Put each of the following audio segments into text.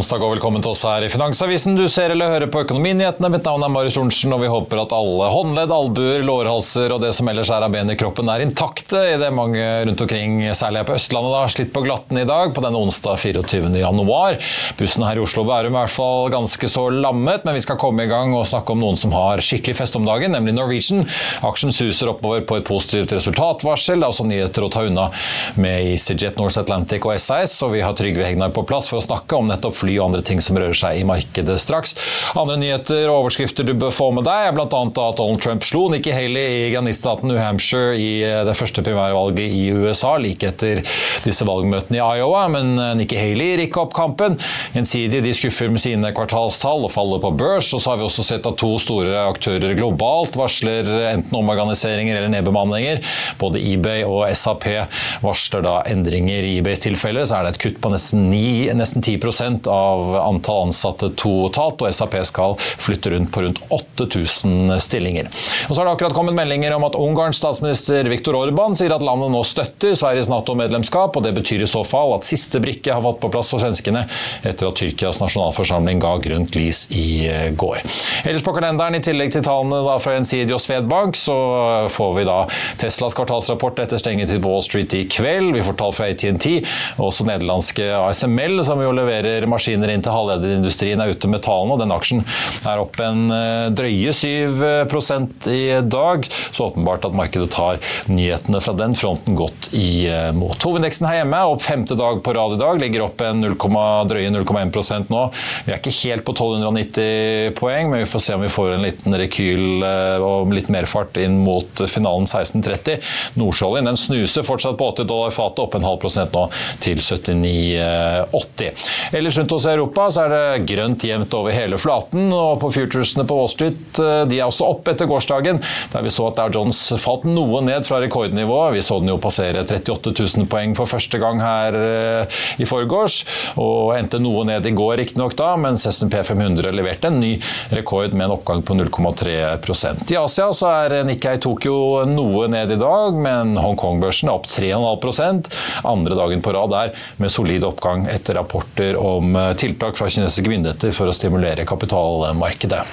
onsdag og velkommen til oss her i Finansavisen. Du ser eller hører på Økonominyhetene. Mitt navn er Marius Lorentzen, og vi håper at alle håndledd, albuer, lårhalser og det som ellers er av ben i kroppen, er intakte idet mange rundt omkring, særlig her på Østlandet, har slitt på glatten i dag på denne onsdag 24. januar. Bussen her i Oslo og Bærum er i hvert fall ganske så lammet, men vi skal komme i gang og snakke om noen som har skikkelig fest om dagen, nemlig Norwegian. Aksjen suser oppover på et positivt resultatvarsel. Det er også nyheter å ta unna med EasyJet, North Atlantic og SAS, og vi har Trygve Hegnar på plass for å snakke om nettopp fly og andre ting som rører seg i markedet straks. Andre nyheter og overskrifter du bør få med deg, er bl.a. at Donald Trump slo Nikki Haley i granitstaten New Hampshire i eh, det første primærvalget i USA, like etter disse valgmøtene i Iowa. Men eh, Nikki Haley rikker opp kampen. Gjensidig de skuffer med sine kvartalstall og faller på børs. Og så har vi også sett at to store aktører globalt varsler enten omorganiseringer eller nedbemanninger. Både eBay og SAP varsler da endringer. I eBays tilfelle så er det et kutt på nesten 9 nesten 10 av antall ansatte totalt, og SAP skal flytte rundt på rundt 8000 stillinger. Og så har det akkurat kommet meldinger om at Ungarns statsminister Viktor Orban sier at landet nå støtter Sveriges Nato-medlemskap, og det betyr i så fall at siste brikke har fått på plass for svenskene etter at Tyrkias nasjonalforsamling ga grønt lys i eh, går. Ellers på kalenderen, i tillegg til tallene fra Gjensidige og Svedbank, så får vi da Teslas kvartalsrapport etter stengetid på Wall Street i kveld. Vi får tall fra ATNT, og også nederlandske ASML som jo leverer maskiner inn til halvlederindustrien, er ute med tallene. og Den aksjen er opp en eh, drøye 7% i dag. Så åpenbart at markedet tar nyhetene fra den fronten godt imot. Eh, Hovedindeksen her hjemme er opp femte dag på rad i dag, ligger opp en 0, drøye 0,1% nå. Vi er ikke helt på 1290 poeng, men vi får se om vi får en liten rekyl eh, og litt mer fart inn mot finalen 16.30. Nordsjøoljen den snuser fortsatt på 80 dollar fatet, opp en halv prosent nå til 79,80. 80. Ellers rundt oss i Europa så er det grønt jevnt over hele flaten. og på Futuresene på Wall Street eh, de er også opp etter gårsdagen, der vi så at Dow Jones falt noe ned fra rekordnivået. Vi så den jo passere 38 000 poeng for første gang her eh, i forgårs, og endte noe ned i går riktignok da, mens SMP 500 leverte en ny rekord med en oppgang på 0,3% I Asia så er Nikkei Tokyo noe ned i dag, men Hongkong-børsen er opp 3,5% andre dagen på rad der med solid oppgang etter rapporter om tiltak fra kinesiske myndigheter for å stimulere kapitalmarkedet.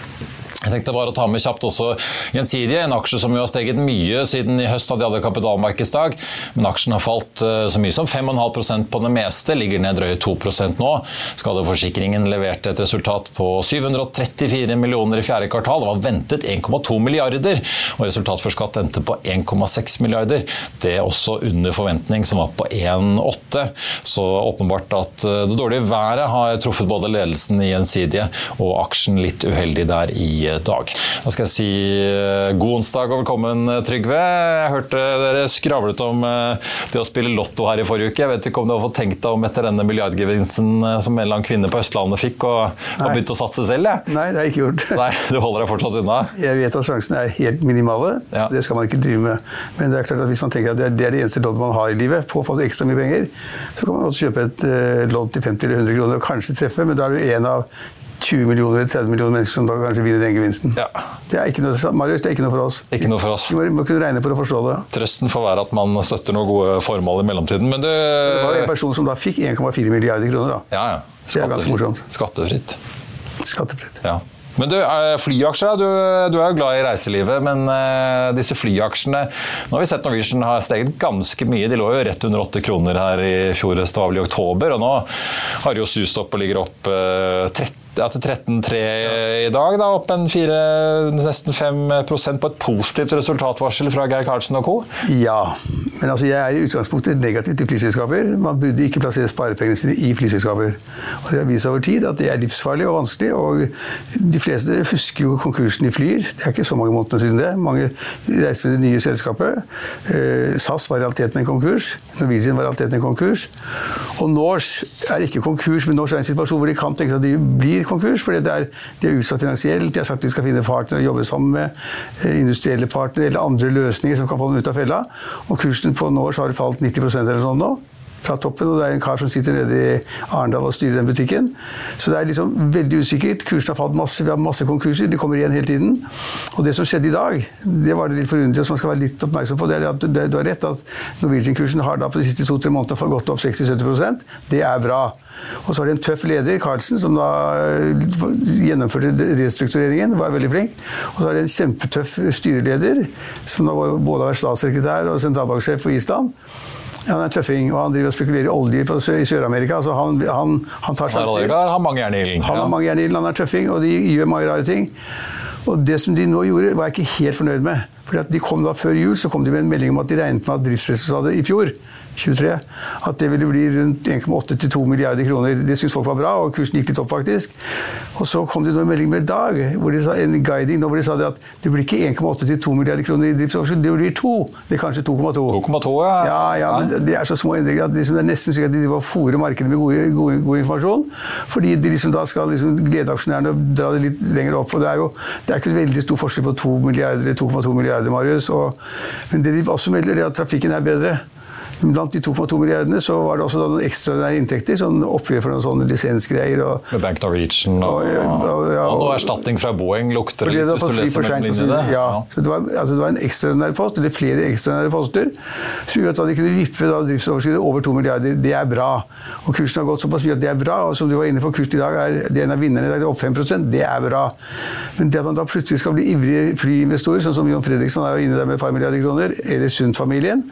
Jeg tenkte bare å ta med kjapt også Gjensidige, en aksje som jo har steget mye siden i høst da de hadde kapitalmarkedsdag. Men aksjen har falt eh, så mye som 5,5% på det meste, ligger ned drøye 2% nå. Skadeforsikringen leverte et resultat på 734 millioner i fjerde kvartal. Det var ventet 1,2 milliarder, og resultat for skatt endte på 1,6 milliarder. Det er også under forventning, som var på 1,8. Så åpenbart at eh, det dårlige været har truffet både ledelsen i Gjensidige og aksjen litt uheldig der i dag. Da skal jeg si eh, god onsdag og velkommen, eh, Trygve. Jeg hørte dere skravlet om eh, det å spille lotto her i forrige uke. Jeg vet ikke om du har fått tenkt deg om etter denne milliardgevinsten som en eller annen kvinne på Østlandet fikk, og har begynt å satse selv? Jeg. Nei, det har jeg ikke gjort. Nei, Du holder deg fortsatt unna? Jeg vet at sjansene er helt minimale. Ja. Det skal man ikke drive med. Men det er klart at hvis man tenker at det er det eneste loddet man har i livet, på å få ekstra mye penger, så kan man også kjøpe et lodd til 50 eller 100 kroner og kanskje treffe, men da er du en av 20 millioner eller 30 millioner mennesker som da kanskje vinner den gevinsten. Ja. Det, er ikke noe, Marius, det er ikke noe for oss. Ikke noe for oss. Vi må, kunne regne for å forstå det. Trøsten får være at man støtter noen gode formål i mellomtiden. Men det, det var en person som da fikk 1,4 milliarder kroner. da. Ja, ja. det er ganske morsomt. Skattefritt. Skattefritt. Ja. Men du, flyaksjer, du, du, er jo glad i reiselivet, men uh, disse flyaksjene Nå har vi sett Norwegian har steget ganske mye. De lå jo rett under 8 kroner her i fjor høst, i oktober. Og nå har de jo sust opp og ligger opp uh, 30 ja, til 13,3 i dag. Da, opp en 4, nesten 5% på et positivt resultatvarsel fra Geir Karlsen og co. Ja, men altså jeg er i utgangspunktet negativ til flyselskaper. Man burde ikke plassere sparepengene sine i flyselskaper. Og Det har vist seg over tid at det er livsfarlig og vanskelig. og De fleste husker jo konkursen i Flyr. Det er ikke så mange måneder siden det. Mange reiste med det nye selskapet. Eh, SAS var i realiteten en konkurs. Norwegian var i realiteten en konkurs. Og Norse er ikke konkurs, men Norse er en situasjon hvor de kan tenke seg at de blir konkurs, fordi det er, de er utsatt finansielt. De har sagt de skal finne partnere og jobbe sammen med eh, industrielle partnere eller andre løsninger som kan få dem ut av fella. Og kursen på Norse har falt 90% eller sånn nå. Fra toppen, og det er en kar som sitter nede i Arendal og styrer den butikken. Så det er liksom veldig usikkert. Kursen har falt masse, vi har masse konkurser, de kommer igjen hele tiden. Og det som skjedde i dag, det var det litt forunderlig, som man skal være litt oppmerksom på, det er at du har rett at Norwegian-kursen har da på de siste to-tre månedene gått opp 60-70% Det er bra. Og så har de en tøff leder, Carlsen, som da eh, gjennomførte restruktureringen, var veldig flink. Og så har de en kjempetøff styreleder, som da både har vært statssekretær og sentralbanksjef på Island. Han er en tøffing, og han driver og spekulerer i olje i Sør-Amerika. så han, han, han tar seg Han har mange jern i ilden. Han har mange jern i ilden, han er tøffing, og de gjør mange rare ting. Og det som de nå gjorde, var jeg ikke helt fornøyd med. Fordi de kom da Før jul så kom de med en melding om at de regnet med at driftsresultatet i fjor 23, at det ville bli rundt 1,8 2 milliarder kroner. Det syntes folk var bra, og kursen gikk litt opp, faktisk. Og så kom det en melding med dag, hvor de sa, en guiding hvor de sa at det blir ikke 1,8 2 milliarder kroner i driftsoverskudd, det blir 2. Det er kanskje 2,2. 2,2, ja. ja. Ja, men det er så små endringer at liksom det er nesten slik at de fòrer markedet med god, informasjon. Fordi de liksom da skal liksom glede aksjonærene og dra det litt lenger opp. og Det er jo det er ikke veldig stor forskjell på 2 milliarder 2,2 milliarder, Marius. Og, men det de også melder, er at trafikken er bedre. Blant de 2,2 milliardene så var det også noen ekstraordinære inntekter. sånn Oppgjør for noen sånne lisensgreier. Og, Bank Norwegian og, og, og, ja, og, noe erstatning fra Boeing lukter litt hvis du leser mellom linjene. Ja, ja. Så det var, altså det var en ekstraordinær post, eller flere ekstraordinære poster, som gjorde at de kunne vippe driftsoverskuddet over 2 milliarder. Det er bra. Og kursen har gått såpass mye at det er bra. Og som du var inne på, kursen i dag er det en av vinnerne. Det er opp 5 Det er bra. Men det at man da plutselig skal bli ivrige flyinvestorer, sånn som John Fredriksson er jo inne der med et par milliarder kroner, eller Sundt-familien,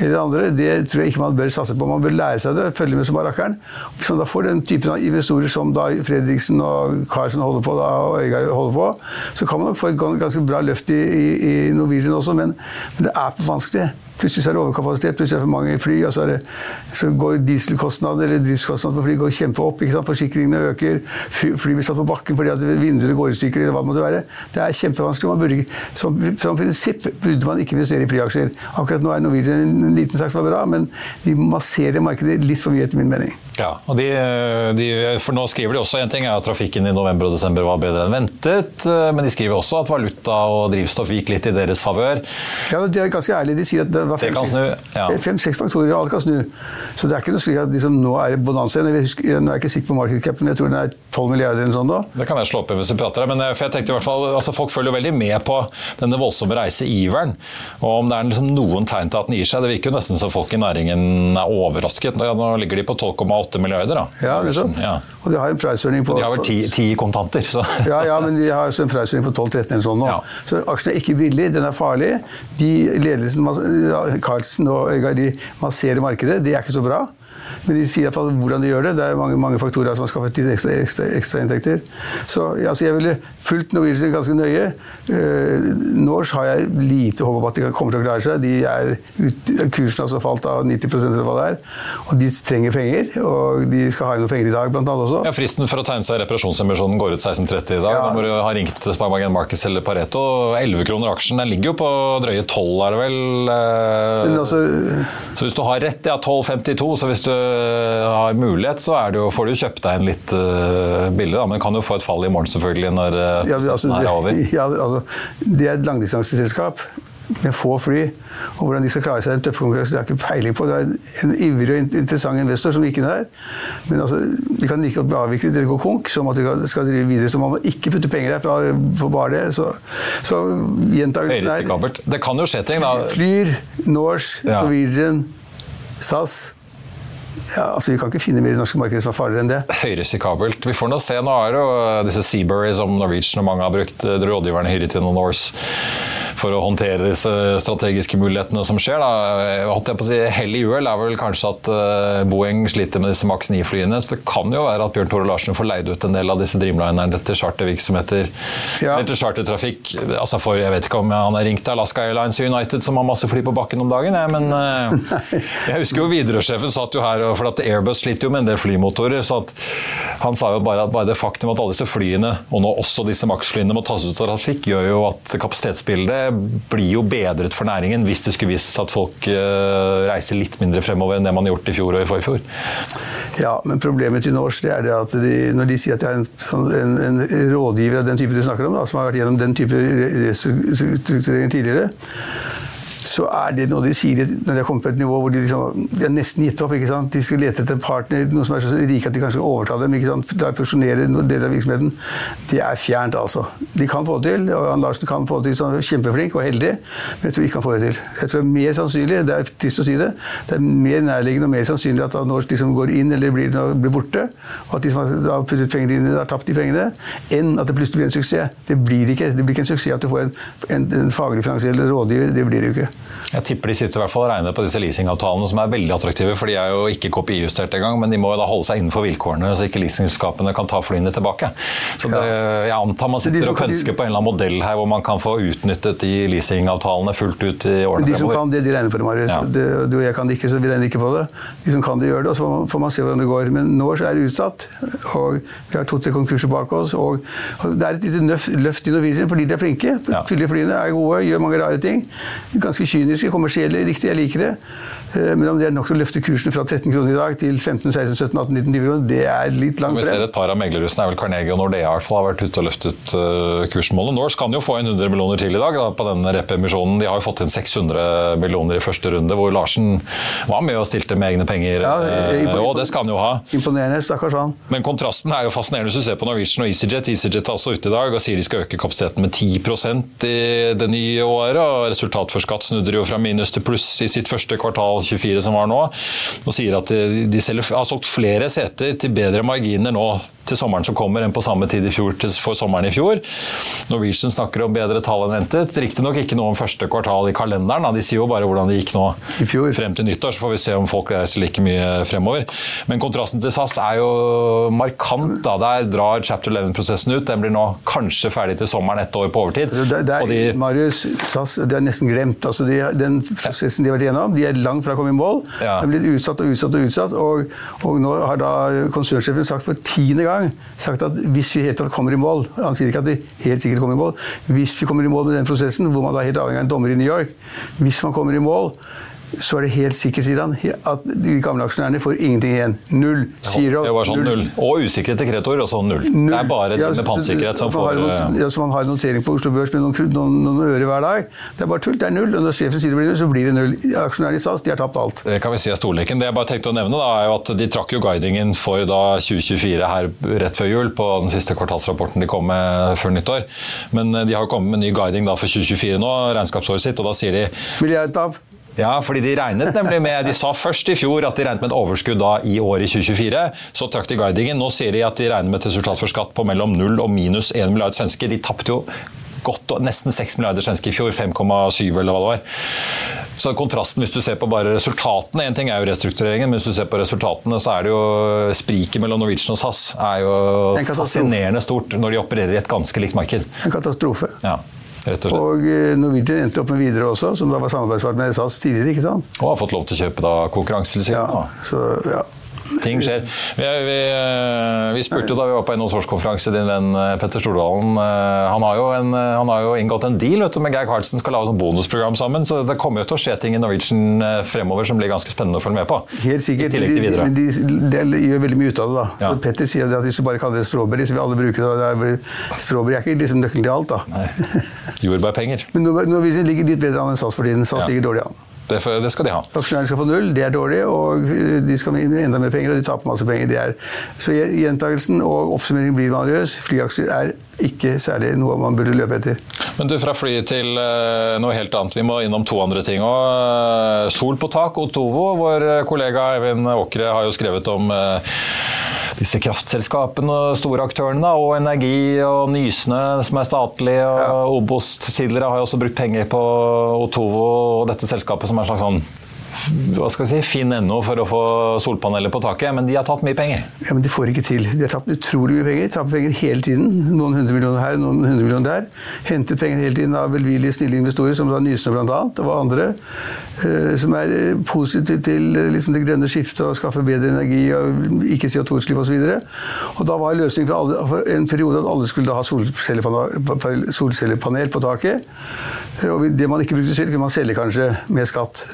eller andre, det tror jeg ikke man bør satse på. Man bør lære seg det, følge med som barrakkeren. Hvis man da får den typen av investorer som da Fredriksen og Carlsen holder på, da, og Øygard holder på, så kan man nok få et ganske bra løft i, i, i Norwegian også, men, men det er for vanskelig. Plutselig er det overkapasitet, plutselig er det for mange fly, og så, det, så går dieselkostnader eller driftskostnader for fly går kjempeopp. ikke sant? Forsikringene øker, fly, fly blir satt på bakken fordi at vinduene går i stykker, eller hva det måtte være. Det er kjempevanskelig. Man burde ikke, som, som prinsipp burde man ikke investere i flyaksjer. Akkurat nå er Norwegian en liten sak som er bra, men de masserer markedet litt for mye, etter min mening. Ja, og de, de, for nå skriver de også en ting er at trafikken i november og desember var bedre enn ventet, men de skriver også at valuta og drivstoff gikk litt i deres favør. Ja, de er ganske ærlige. De sier at det var fem-seks ja. faktorer, og alt kan snu. Så det er ikke noe slik at liksom, nå er det bonanza. Nå er jeg ikke sikker på market cap, men jeg tror den er 12 milliarder eller sånn da. Det kan jeg slå opp i hvis vi prater men for jeg tenkte i hvert fall, altså Folk følger jo veldig med på denne voldsomme reiseiveren. Og om det er liksom noen tegn til at den gir seg. Det virker jo nesten som folk i næringen er overrasket. Nå ligger de på 12,8 milliarder. da. Ja, liksom. Ja. Og de har en prisordning på De har vel ti, kontanter. Så. ja, ja, men de har også en prisordning på 12-13 eller sånn nå. Ja. Så aksjen er ikke billig, den er farlig. De ledelsen, Carlsen og Øygard de masserer markedet. Det er ikke så bra. Men de sier iallfall hvordan de gjør det. Det er mange, mange faktorer som har skaffet litt ekstra, ekstra, ekstra, inntekter. Så altså, jeg ville fulgt Norwegian ganske nøye. Uh, Norse har jeg lite håp om at de kommer til å klare seg. De er, kursen har altså falt av 90 eller hva det er. Og de trenger penger. Og de skal ha inn noen penger i dag, blant annet også. Ja, Fristen for å tegne seg reparasjonsemisjonen går ut 16.30 i dag. Ja. Da må du ha ringt Sparebanken Markets eller Pareto. 11 kroner aksjen. Den ligger jo på drøye 12, er det vel? Uh, altså, så hvis du har rett, ja 12,52. Så hvis du har mulighet, så det jo, får du kjøpt deg en litt uh, billig. Da. Men du kan jo få et fall i morgen, selvfølgelig, når uh, ja, altså, er over. Ja, altså, det er et langdistanseselskap med få fly. Og hvordan de skal klare seg i en tøff konkurranse, det har jeg ikke peiling på. Det er en ivrig og interessant investor som gikk inn der. Men altså, de kan like godt bli avviklet eller gå konk, som at de skal drive videre. Så man må ikke putte penger der for, for bare det. Så, så gjentakelsen er Det kan jo skje ting, da. Flyr, Norse, ja. Norwegian, SAS. Ja, altså Vi kan ikke finne mer i norske markeder som er farligere enn det. Høyrisikabelt. Vi får nå se. Nå er det disse Seabury som Norwegian og mange har brukt, eh, rådgiverne hyret inn noen Norse for å håndtere disse strategiske mulighetene som skjer. Da. Si, Hell i uhell er vel kanskje at uh, Boeing sliter med disse Max 9-flyene. Så det kan jo være at Bjørn Tore Larsen får leid ut en del av disse Dreamlinerne til chartervirksomheter. Ja. Eller til chartertrafikk. Altså for, jeg vet ikke om han har ringt til Alaska Airlines United, som har masse fly på bakken om dagen, jeg, men uh, jeg husker jo Widerøe-sjefen satt jo her, for at Airbus sliter jo med en del flymotorer. så Han sa jo bare at bare det faktum at alle disse flyene, og nå også disse Max-flyene, må tas ut av trafikk, gjør jo at kapasitetsbildet blir jo bedret for næringen hvis det skulle vise at folk eh, reiser litt mindre fremover enn det man har gjort i fjor og i forfjor. Ja, men problemet til Norsk er det at de, når de sier at de er en, sånn, en, en, rådgiver av den type du snakker om, da, som har vært gjennom den type restrukturering tidligere, så er det noe de sier når de har kommet på et nivå hvor de, liksom, de har nesten gitt opp. ikke sant? De skal lete etter en partner, noen som er så rike at de kanskje overtar dem. ikke sant? Da fusjonerer en del av virksomheten. Det er fjernt, altså. De kan få det til, og Jan Larsen kan få det til, sånn kjempeflink og heldig, men jeg tror ikke han får det til. Jeg tror det er mer sannsynlig, det er trist å si det, det er mer nærliggende og mer sannsynlig at Norsk liksom går inn eller blir, blir borte, og at de som har puttet pengene inn har tapt de pengene, enn at det plutselig blir en suksess. Det blir ikke, det blir ikke en suksess at du får en, en, en faglig finansiell rådgiver. Det blir det jo ikke. Jeg tipper de sitter i hvert fall og regner på disse leasingavtalene som er veldig attraktive, for de er jo ikke KPI-justert engang, men de må da holde seg innenfor vilkårene, så ikke leasingselskapene kan ta flyene tilbake. Så det, jeg antar man sitter og pønsker på en eller annen modell her hvor man kan få utnyttet de leasingavtalene fullt ut i årene fremover. De som kan det, de regner på det, Marius. Ja. Du og jeg kan det ikke, så vi regner ikke på det. De som kan det, gjør det, og så får man se hvordan det går. Men nå er det utsatt, og vi har to-tre konkurser bak oss. og Det er et lite løft i Norwegian fordi de er flinke. Ja. Flyene, er gode, gjør mange rare ting. Ganske kyniske, kommersielle, riktig, jeg liker det. Eh, men om det er nok til å løfte kursen fra 13 kroner i dag til 15, 16, 17, 18, 19 kroner, det er litt langt frem. Vi ser et par av meglerhusene, er vel Carnegie og Nordea i hvert fall, har vært ute og løftet uh, kursmålet. Norse kan jo få inn 100 millioner til i dag da, på denne rep-emisjonen. De har jo fått inn 600 millioner i første runde, hvor Larsen var med og stilte med egne penger. Ja, uh, og det skal han jo ha. Imponerende, stakkars han. Men kontrasten er jo fascinerende hvis du ser på Norwegian og EasyJet. EasyJet er også ute i dag og sier de skal øke kapasiteten med 10% i det nye året. og Resultat for skatt snudde jo fra minus til pluss i sitt første kvartal 24 som var nå og sier at de selger, har solgt flere seter til bedre marginer nå til sommeren som kommer, enn på samme tid i fjor for sommeren i fjor. Norwegian snakker om bedre tall enn ventet. Riktignok ikke noe om første kvartal i kalenderen, de sier jo bare hvordan det gikk nå I fjor. frem til nyttår. Så får vi se om folk reiser like mye fremover. Men kontrasten til SAS er jo markant. da. Der drar chapter 11-prosessen ut. Den blir nå kanskje ferdig til sommeren, ett år på overtid. Det, det er, de, Marius, SAS det er nesten glemt. Altså, de, den prosessen de har vært igjennom, de er langt fra å komme i mål. Ja. De er blitt utsatt og utsatt og utsatt. Og, og nå har da konsernsjefen sagt for tiende gang sagt at hvis vi helt tatt kommer i mål Han sier ikke at de helt sikkert kommer i mål. Hvis vi kommer i mål med den prosessen, hvor man da helt avhengig av en dommer i New York Hvis man kommer i mål så er det helt sikkert, sier han, at de gamle aksjonærene får ingenting igjen. Null. Zero. Det var sånn null. Og usikret til kreditor, også null. null. Det er bare ja, med pantsikkerhet som får eh, Ja, Så man har en notering på Oslo Børs med noen, noen, noen, øre hver dag. Det er bare tull. Det er null. Og når sjefen sier det blir null, så blir det null. Aksjonærene i SAS de har tapt alt. Det kan vi si er storleken. Det jeg bare tenkte å nevne, da, er jo at de trakk jo guidingen for da 2024 her rett før jul på den siste kvartalsrapporten de kom med før nyttår. Men eh, de har jo kommet med ny guiding da for 2024 nå, regnskapsåret sitt, og da sier de Milliardtap. Ja, fordi de regnet nemlig med De sa først i fjor at de regnet med et overskudd da i året 2024. Så trakk de guidingen. Nå sier de at de regner med et resultat for skatt på mellom 0 og minus 1 milliard svenske. De tapte jo godt nesten 6 milliarder svenske i fjor. 5,7 eller hva det var. Så kontrasten, hvis du ser på bare resultatene En ting er jo restruktureringen, men hvis du ser på resultatene, så er det jo spriket mellom Norwegian og SAS er jo fascinerende stort når de opererer i et ganske likt marked. En katastrofe. Ja. Rett og, og eh, Norwegian endte opp med Widerøe også, som da var samarbeidspartner med SAS tidligere. ikke sant? Og har fått lov til å kjøpe da konkurransetilsynet. Ja, så, ja. Ting skjer. Vi, vi, eh, vi spurte da vi var på NHOs årskonferanse din venn eh, Petter Stordalen. Eh, han har, en, han har, jo inngått en deal vet du, med Geir Karlsen, skal lage et bonusprogram sammen. Så det kommer jo til å skje ting i Norwegian fremover som blir ganske spennende å følge med på. Helt sikkert. I de, men de, de, gjør veldig mye ut av det. da. Ja. Petter sier at hvis vi bare kaller det strawberry, så vil alle bruke det. det strawberry er ikke liksom nøkkelen til alt, da. Nei. Jordbærpenger. men Norwegian ligger litt bedre an enn SAS for tiden. SAS ja. ligger dårlig an. Det, det, skal de ha. Aksjonærene skal få null, det er dårlig. Og de skal ha enda mer penger, og de taper masse penger. Det er. Så gjentakelsen og oppsummeringen blir vanligvis. Flyaksjer er ikke særlig noe man burde løpe etter. Men du, fra fly til uh, noe helt annet. Vi må innom to andre ting òg. Sol på tak, Otovo. Vår kollega Eivind Åkre har jo skrevet om uh, disse kraftselskapene og store aktørene, og Energi og Nysnø, som er statlig, og ja. Obos tidligere har jo også brukt penger på Otovo og dette selskapet som er en slags sånn hva skal jeg si, fin ennå for å få solpaneler på taket, men de har tatt mye penger. Ja, Men de får ikke til. De har tapt utrolig mye penger. De taper penger hele tiden. Noen hundre millioner her, noen hundre millioner der. Hentet penger hele tiden av velvillige, snille investorer, som da Nysnø bl.a., og andre. Eh, som er eh, positive til eh, liksom, det grønne skiftet og skaffe bedre energi og ikke CO2-utslipp osv. Og da var løsningen for, alle, for, en periode at alle skulle ha solcellepanel, solcellepanel på taket. Og det man ikke brukte selv, kunne man selge kanskje med skatt.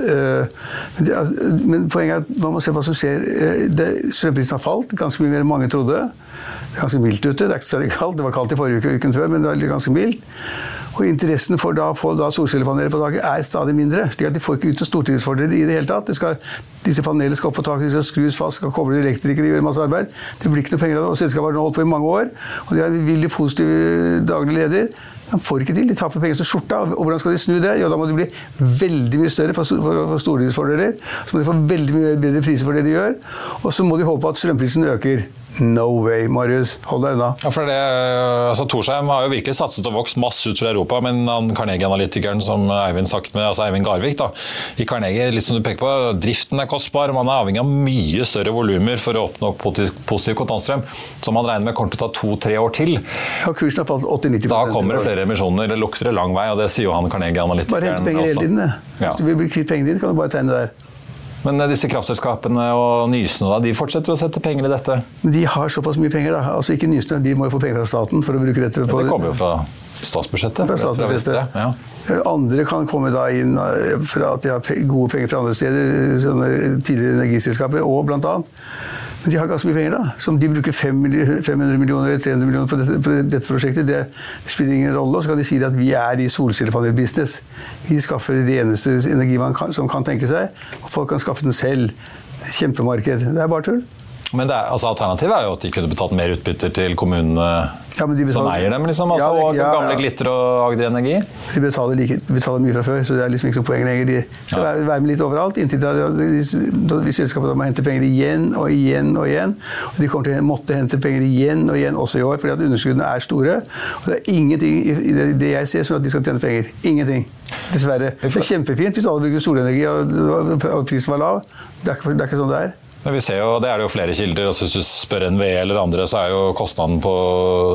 Men, det, men poenget er at man må se hva som skjer. Strømprisen har falt ganske mye mer enn mange trodde. Det er ganske mildt ute. Det er ikke så kaldt. Det var kaldt i forrige uke uken før, men det er ganske mildt. Og interessen for da å få solcellepaneler på taket er stadig mindre. slik at de får ikke ut stortingsfordeler i det hele tatt. De skal, disse panelene skal opp på taket, de skal skrus fast, skal koble elektrikere, gjøre masse arbeid. Det blir ikke noe penger av det. Og selskapet har holdt på i mange år. Og de har en veldig positiv daglig leder. De får ikke til, de taper penger som skjorta. Og hvordan skal de snu det? Jo, da må de bli veldig mye større for, for, for stordriftsfordeler. Så må de få veldig mye bedre priser for det de gjør. Og så må de håpe at strømprisen øker. No way, Marius. Hold deg unna. Ja, for det, altså Torsheim har jo virkelig satset og vokst masse ut fra Europa, men Carnegie-analytikeren som Eivind snakket med, altså Eivind Garvik da, i Carnegie, litt som du peker på, driften er kostbar. Man er avhengig av mye større volumer for å oppnå positiv kontantstrøm, som man regner med kommer til å ta to-tre år til. Ja, kursen har falt 80-90 Da kommer det flere emisjoner. Det lukter lang vei, og det sier jo han Carnegie-analytikeren Bare hente penger hele tiden. det. Ja. Hvis du vil bli kvitt pengene dine, kan du bare tegne der. Men eh, disse kraftselskapene og Nysnø da, de fortsetter å sette penger i dette? De har såpass mye penger, da. Altså ikke Nysnø, de må jo få penger fra staten for å bruke dette på Det kommer jo fra statsbudsjettet. Fra statsbudsjettet. Ja. Andre kan komme da inn eh, fra at de har gode penger fra andre steder, sånne tidligere energiselskaper og blant annet. Men de har ganske mye penger, da. Som de bruker 500 millioner eller 300 millioner på dette, på dette prosjektet. Det spiller ingen rolle. Og så kan de si at vi er i solcellepanelbusiness. Vi skaffer det eneste energi man kan, som kan tenke seg, og folk kan skaffe den selv. Kjempemarked. Det er bare tull. Men det er, altså, alternativet er jo at de kunne betalt mer utbytter til kommunene Ja, men de som eier dem, liksom. Altså, Ja, og ja, gamle. Glitter og Agder Energi. De betaler, like, betaler mye fra før, så det er liksom ikke noe poeng lenger. De skal være, være med litt overalt. Inntil da, de, de, de selskapene må hente penger igjen og igjen og igjen. Og de kommer til å måtte hente penger igjen og igjen også i år, fordi at underskuddene er store. Og det er ingenting i det, det jeg ser som at de skal tjene penger. Ingenting. Dessverre. Det er kjempefint hvis alle bruker solenergi og, og prisen var lav. Det er, det er ikke sånn det er. Men vi ser jo, Det er det jo flere kilder. altså Hvis du spør NVE eller andre, så er jo kostnaden på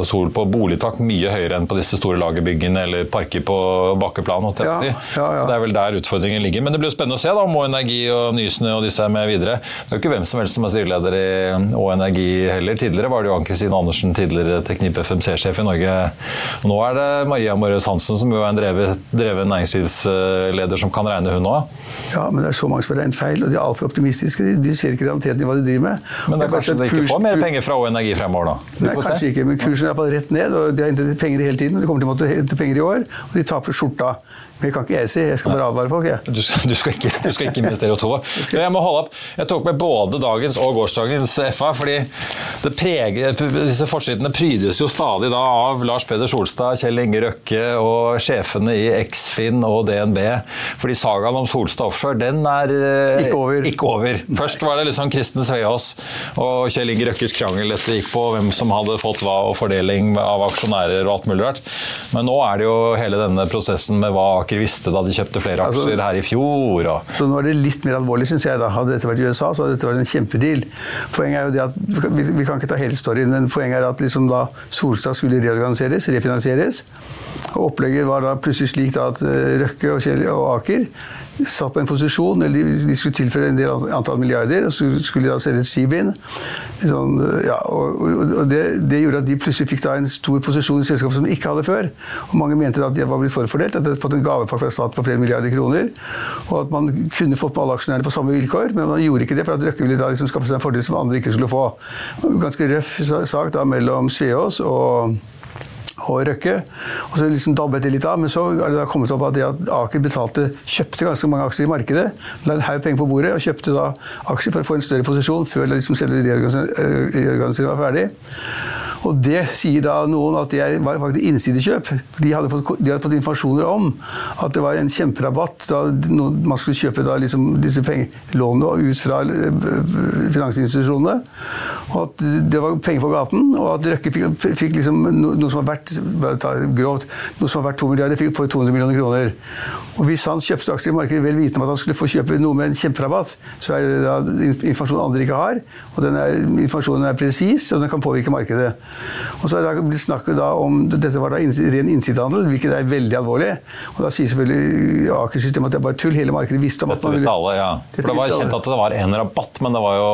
sol på boligtak mye høyere enn på disse store lagerbyggene eller parker på bakkeplan. Ja, ja, ja. Det er vel der utfordringen ligger. Men det blir jo spennende å se da, om Å Energi og Nysnø og disse er med videre. Det er jo ikke hvem som helst som er styreleder i Å Energi heller. Tidligere var det jo Ann-Kristin Andersen, tidligere Teknip FMC-sjef i Norge. Nå er det Maria Morøs Hansen, som jo er en drevet, dreven næringslivsleder, som kan regne hun òg. Ja, men det er så mange som har regnet feil, og de er altfor optimistiske. De, de ser ikke realiteten i hva de driver med. Men det er kanskje de ikke får mer penger fra Å Energi fremover, da? Nei, kanskje se. ikke, men kursen er iallfall rett ned, og de har hentet penger hele tiden. og De kommer til å måtte hente penger i år, og de taper skjorta. Det kan ikke jeg si, jeg skal bare advare folk, jeg. Du du, skal ikke, du skal ikke investere i. Men jeg må holde opp. Jeg tok med både dagens og gårsdagens FA, fordi det preger, disse forsidene prydes jo stadig da av Lars Peder Solstad, Kjell Inge Røkke og sjefene i Eksfin og DNB. Fordi sagaen om Solstad Offshore, den er eh, Ikke over. ikke over. Først var det liksom Kristen Sveaas og Kjell Inge Røkkes krangel dette gikk på, hvem som hadde fått hva og fordeling av aksjonærer og alt mulig rart. Men nå er det jo hele denne prosessen med hva Aker visste da de kjøpte flere Altså- aksjer her i fjor. Og Så nå er det litt mer alvorlig, syns jeg. da. Hadde dette vært i USA, så hadde dette vært en kjempedeal. Poenget er jo det at, vi, vi kan ikke ta hele storyen, men poenget er at liksom da Solstad skulle reorganiseres, refinansieres. Og opplegget var da plutselig slik da at eh, Røkke og, Kjell og Aker satt på en posisjon, eller de, de skulle tilføre en del antall milliarder, og så skulle de da selge et skip inn. Sånn, ja, og og, det, det gjorde at de plutselig fikk da en stor posisjon i selskapet som de ikke hadde før. Og mange mente at de var blitt forfordelt, at de hadde fått en gavepakke fra staten på flere milliarder kroner. Og at man kunne fått med alle aksjonærene på samme vilkår, men man gjorde ikke det, for at Røkke ville da liksom skaffe seg en fordel som andre ikke skulle få. Ganske røff sak da mellom Sveås og og Røkke. Og så liksom dabbet det litt av, men så er det da kommet opp at, at Aker betalte, kjøpte ganske mange aksjer i markedet. La en haug penger på bordet og kjøpte da aksjer for å få en større posisjon før liksom selve reorganiseringen var ferdig. Og det sier da noen at det var faktisk innsidekjøp. For de hadde, fått, de hadde fått informasjoner om at det var en kjemperabatt da man skulle kjøpe da liksom disse lånene ut fra eh, finansinstitusjonene. Og at det var penger på gaten, og at Røkke fikk, fikk liksom no, noe som var verdt grovt, noe som var verdt 2 milliarder, fikk for 200 millioner kroner. Og hvis han kjøpte aksjer i markedet vel vitende om at han skulle få kjøpe noe med en kjemperabatt, så er det da informasjon andre ikke har, og den er, informasjonen er presis, og den kan påvirke markedet. Og så er det blitt snakket da om Dette var da ren innsidehandel, hvilket er veldig alvorlig. Og da sier selvfølgelig Aker-systemet at det er bare tull. Hele markedet visste om at man visste alle, ja. Dette For det var kjent at det var en rabatt, men det var jo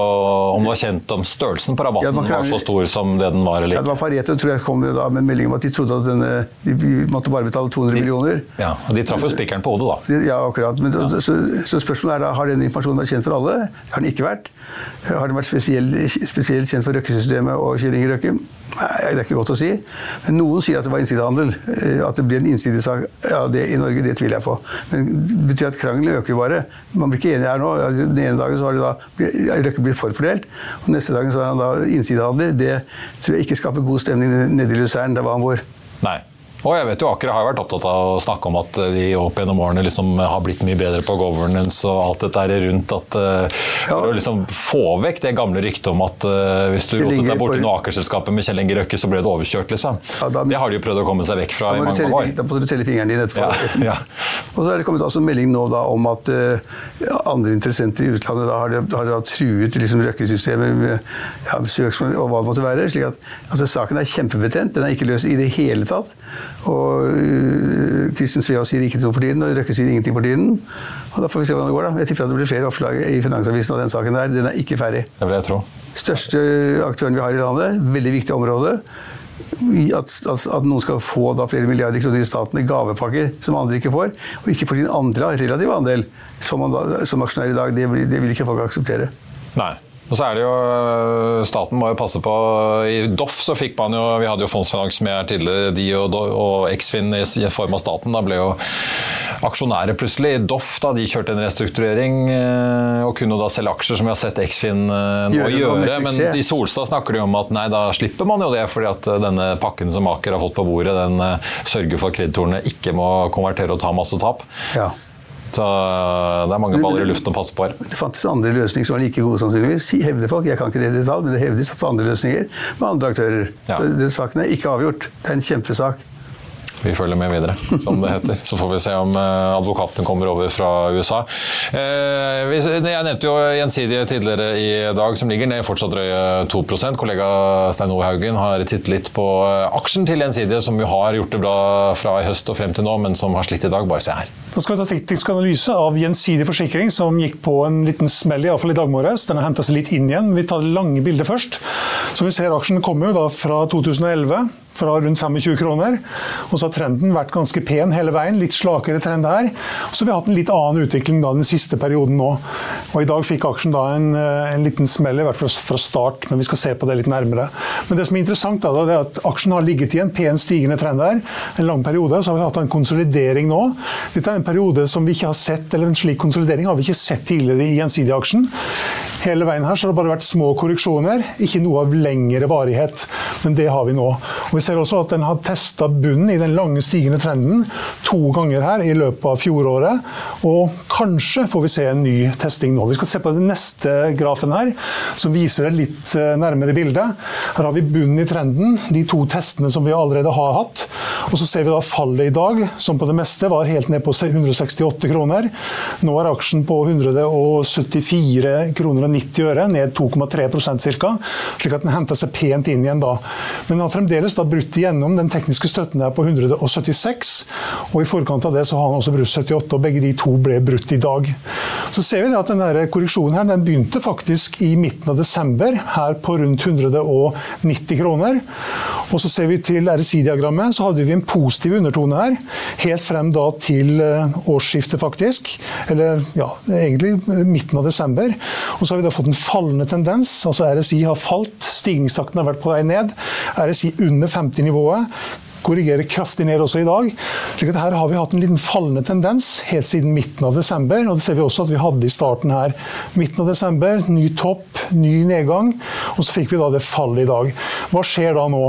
om det var kjent om størrelsen på rabatten Ja, kan- var så stor som det den var, Ja, det var Fareto tror jeg kom da med melding om at de trodde at denne, de, de måtte bare betale 200 millioner. Ja, og De traff jo spikeren på hodet, da. Ja, akkurat. Men, Så, så spørsmålet er da, har denne informasjonen vært kjent for alle? Har den ikke vært? Har den vært spesielt spesiell kjent for Røkke-systemet og Kjell Inge Røkke? Nei, Det er ikke godt å si. Men noen sier at det var innsidehandel. Eh, At det blir en innsidesak ja, det i Norge, det tviler jeg på. Men det betyr at krangelen øker bare. Man blir ikke enig her nå. Den ene dagen så har da Røkke blitt forfordelt, og neste dagen så er han da innsidehandler. Det tror jeg ikke skaper god stemning nede i Luzern, der var han vår. Nei. Og jeg vet jo Aker har vært opptatt av å snakke om at de opp gjennom årene liksom har blitt mye bedre på governance og alt dette er rundt. at uh, For å liksom få vekk det gamle ryktet om at uh, hvis du rotet deg borti noe Aker-selskapet med Kjell Inge Røkke, så ble du overkjørt, liksom. Ja, da- det har de jo prøvd å komme seg vekk fra i mange år. da får du telle fingeren din etterpå. Ja, ja. Og så er det kommet altså melding nå da om at uh, andre interessenter i utlandet da har, de, har da truet liksom Røkke-systemet med ja, søksmål og hva det måtte være. slik at altså, Saken er kjempebetent. Den er ikke løst i det hele tatt. Og Kristin Svea sier ikke noe for tiden, og Røkke sier ingenting for tiden. Og Da får vi se hvordan det går. da. Jeg tipper at det blir flere oppslag i Finansavisen av den saken der. Den er ikke ferdig. Det vil jeg tro. Største aktøren vi har i landet, veldig viktig område. At, at, at noen skal få flere milliarder kroner i staten i gavepakker som andre ikke får, og ikke får sin andre relative andel som, man som aksjonær i dag, det, det vil ikke folk akseptere. Nei. Og så er det jo, øh, Staten må jo passe på I Doff så fikk man jo Vi hadde jo Fondsfinans med her tidligere. De og, og Eksfin i form av staten da ble jo aksjonærer plutselig. I Doff da, de kjørte en restrukturering øh, og kunne da selge aksjer, som vi har sett Eksfin øh, nå Gjøre gjøre. Men i Solstad snakker de om at nei, da slipper man jo det, fordi at denne pakken som Aker har fått på bordet, den sørger for at kreditorene ikke må konvertere og ta masse tap. Ja. Så øh, det er mange baller i luften å passe på her. Det fantes andre løsninger som var like gode, sannsynligvis. Hevder folk. Jeg kan ikke det i detalj, men det hevdes at andre løsninger med andre aktører. Ja. Den saken er ikke avgjort. Det er en kjempesak. Vi følger med videre, som det heter. Så får vi se om eh, advokaten kommer over fra USA. Eh, Jeg nevnte jo Gjensidige tidligere i dag, som ligger ned fortsatt drøye 2% Kollega Stein Ove Haugen har tittet litt på eh, aksjen til Gjensidige, som jo har gjort det bra fra i høst og frem til nå, men som har slitt i dag. Bare se her. Da skal vi ta teknisk analyse av Gjensidig forsikring, som gikk på en liten smell i, hvert i dag morges. Den har henta seg litt inn igjen. Vi tar det lange bildet først. Som vi ser, Aksjen kommer jo da fra 2011, fra rundt 25 kroner. Og så har trenden vært ganske pen hele veien. Litt slakere trend her. Så vi har hatt en litt annen utvikling da den siste perioden nå. Og i dag fikk aksjen da en, eh, en liten smell, i hvert fall fra start, men vi skal se på det litt nærmere. Men det som er interessant, da, det er at aksjen har ligget i en pen stigende trend her en lang periode. Så har vi hatt en konsolidering nå. Dette er en periode som vi ikke har sett, eller en slik konsolidering har vi ikke sett tidligere i Gjensidige-aksjen. Hele veien her så har det bare vært små korreksjoner, ikke noe av lengre varighet. Men det har vi nå. Og vi ser også at den har testa bunnen i den lange stigende trenden to ganger her i løpet av fjoråret. Og kanskje får vi se en ny testing nå. Vi skal se på den neste grafen her, som viser et litt eh, nærmere bilde. Her har vi bunnen i trenden, de to testene som vi allerede har hatt. Og så ser vi da fallet i dag, som på det meste var helt ned på 168 kroner. Nå er aksjen på 174 kroner og 90 øre, ned 2,3 ca. Slik at den henta seg pent inn igjen da. Men den har fremdeles da brutt igjennom den tekniske støtten der på 176, og i forkant av det så har han også brutt 78, og begge de to ble brutt i dag. Så ser vi at den der korreksjonen her, den begynte faktisk i midten av desember, her på rundt 190 kroner. Og så ser vi til RSI-diagrammet, så hadde vi en positiv undertone her, helt frem da til eh, årsskiftet faktisk, eller ja, egentlig eh, midten av desember. Og så har vi da fått en fallende tendens, altså RSI har falt, stigningstakten har vært på vei ned, RSI under 50-nivået, korrigerer kraftig ned også i dag. slik at Her har vi hatt en liten fallende tendens helt siden midten av desember. og Det ser vi også at vi hadde i starten her. Midten av desember, ny topp, ny nedgang. Og så fikk vi da det fallet i dag. Hva skjer da nå?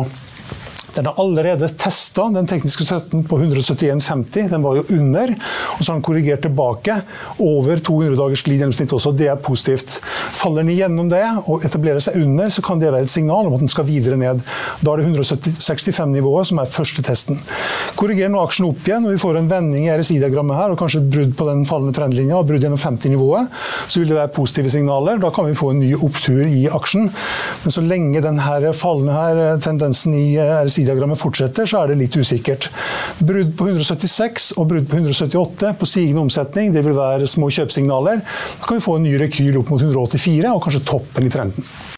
Den har allerede testa den tekniske støtten på 171,50. Den var jo under. Og så har den korrigert tilbake over 200 dagers glidegjennomsnitt også. Det er positivt. Faller den igjennom det og etablerer seg under, så kan det være et signal om at den skal videre ned. Da er det 165-nivået som er første testen. Korrigerer nå aksjen opp igjen, og vi får en vending i RSI-diagrammet her, og kanskje et brudd på den fallende trendlinja, og brudd gjennom 50-nivået, så vil det være positive signaler. Da kan vi få en ny opptur i aksjen. Men så lenge den fallende her, tendensen i RSI-diagrammet fortsetter, så er det litt usikkert. Brudd på 176 og brudd på 178 på stigende omsetning, det vil være små kjøpsignaler. Da kan vi få en ny rekyl opp mot 184, og kanskje toppen i trenden.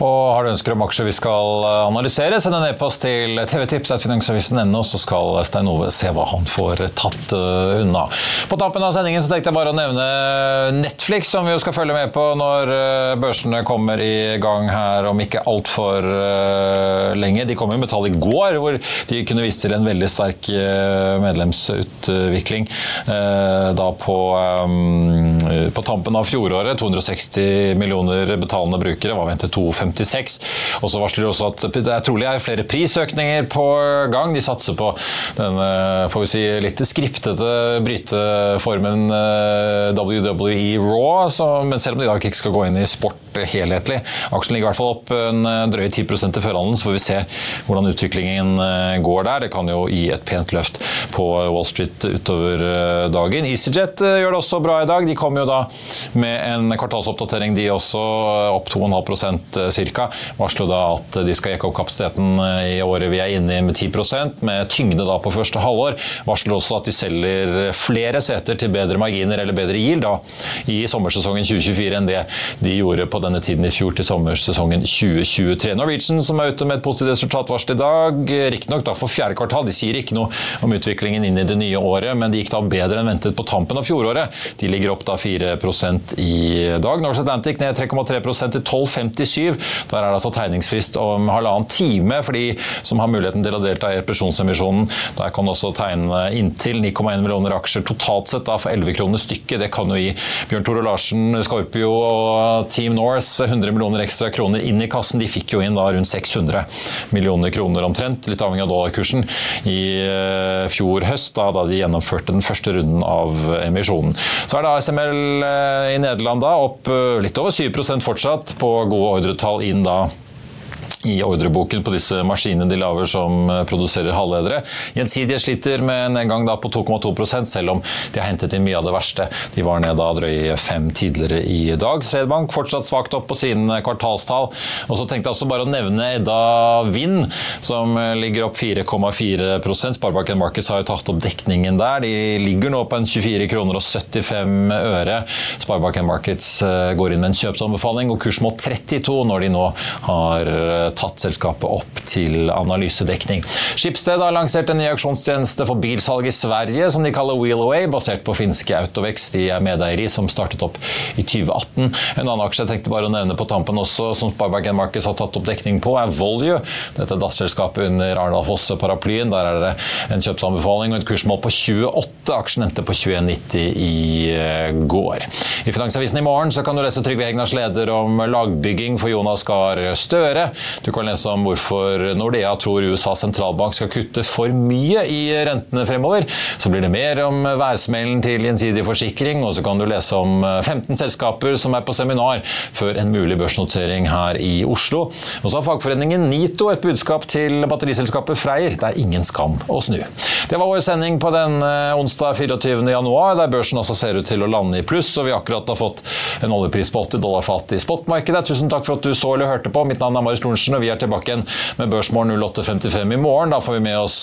Og har du ønsker om aksjer vi skal eh, analysere, send en e-post til tvtips.finansavisen.no, så skal Stein Ove se hva han får tatt uh, unna. På tampen av sendingen så tenkte jeg bare å nevne Netflix, som vi jo skal følge med på når uh, børsene kommer i gang her om ikke altfor lenge. De kom jo med tall i går hvor de kunne vise til en veldig sterk medlemsutvikling da på, på tampen av fjoråret. 260 millioner betalende brukere var ventet 52 56. Og så varsler de også at det er trolig er flere prisøkninger på gang. De satser på denne får vi si, litt skriptete bryteformen eh, WWE Raw, så, men selv om de i dag ikke skal gå inn i sport helhetlig. Aksjen ligger i hvert fall opp en drøye 10% til førhandelen, så får vi se hvordan utviklingen eh, går der. Det kan jo gi et pent løft på Wall Street utover eh, dagen. EasyJet gjør det også bra i dag. De kommer jo da med en kvartalsoppdatering, de også, opp 2,5% ca. Varsler da at de skal jekke opp kapasiteten i året vi er inne i med 10% med tyngde da på første halvår. Varsler også at de selger flere seter til bedre marginer eller bedre yield da, i sommersesongen 2024 enn det de gjorde på denne tiden i fjor til sommersesongen 2023. Norwegian som er ute med et positivt resultatvarsel i dag, riktignok for fjerde kvartal. De sier ikke noe om utviklingen inn i det nye året, men de gikk da bedre enn ventet på tampen av fjoråret. De ligger opp da 4% i dag. Norse Atlantic ned 3,3% til 12,57. Der er det altså tegningsfrist om halvannen time for de som har muligheten til å delta i represjonsemisjonen. Der kan også tegne inntil 9,1 millioner aksjer totalt sett da, for 11 kroner stykket. Det kan jo gi Bjørn Tore Larsen, Scorpio og Team Norse 100 millioner ekstra kroner inn i kassen. De fikk jo inn da rundt 600 millioner kroner omtrent, litt avhengig av dollarkursen, i eh, fjor høst, da, da de gjennomførte den første runden av emisjonen. Så er det ASML eh, i Nederland da, opp eh, litt over 7% fortsatt på gode ordretall inn da i ordreboken på disse maskinene de lager som eh, produserer halvledere. Gjensidige sliter med en nedgang på 2,2 selv om de har hentet inn mye av det verste. De var ned da drøye fem tidligere i dag. Swedbank fortsatt svakt opp på sine kvartalstall. Og så tenkte jeg også bare å nevne Edda Vind, som eh, ligger opp 4,4% Sparebanken Markets har jo tatt opp dekningen der. De ligger nå på en 24 kroner og 75 øre. Sparebanken Markets eh, går inn med en kjøpsanbefaling og kurs må 32 når de nå har tatt selskapet opp til analysedekning. Skipsted har lansert en ny auksjonstjeneste for bilsalg i Sverige som de kaller Wheelaway, basert på finske Autovex de er i, som startet opp i 2018. En annen aksje jeg tenkte bare å nevne på tampen også, som Sparbergen Markets har tatt opp dekning på, er Volue. Dette datterselskapet under Arendal Fosse-paraplyen. Der er det en kjøpsanbefaling og et kursmål på 28. 28. Aksjen endte på 21,90 i eh, går. I Finansavisen i morgen kan du lese Trygve Hegnars leder om lagbygging for Jonas Gahr Støre. Du kan lese om hvorfor Nordea tror USAs sentralbank skal kutte for mye i rentene fremover. Så blir det mer om værsmellen til Gjensidig Forsikring, og så kan du lese om 15 selskaper som er på seminar før en mulig børsnotering her i Oslo. Og så har fagforeningen NITO et budskap til batteriselskapet Freyr. Det er ingen skam å snu. Det var vår sending på den onsdag 24. januar, der børsen også ser ut til å lande i pluss, og vi akkurat har fått en oljepris på 80 dollar fat i spotmarkedet. Tusen takk for at du så eller hørte på. Mitt navn er Marius Lorentzen, og vi er tilbake igjen med Børsmorgen 08.55 i morgen. Da får vi med oss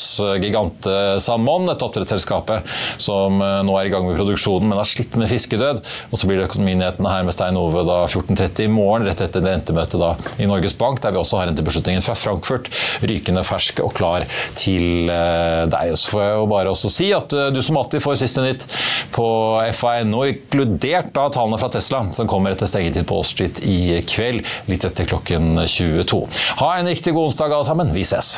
Gigante Salmon, et oppdrettsselskap som nå er i gang med produksjonen, men har slitt med fiskedød. Og så blir det Økonominyhetene her med Stein Ove da 14.30 i morgen, rett etter rentemøtet da i Norges Bank, der vi også har rentebeslutningen fra Frankfurt rykende fersk og klar til deg. Så får jeg jo bare også si at du som alltid får siste nytt på fa.no, inkludert da tallene fra Tesla, som kommer etter stengetid på Wall Street i kveld, litt etter klokken 22. Ha en riktig god onsdag alle sammen. Vi ses!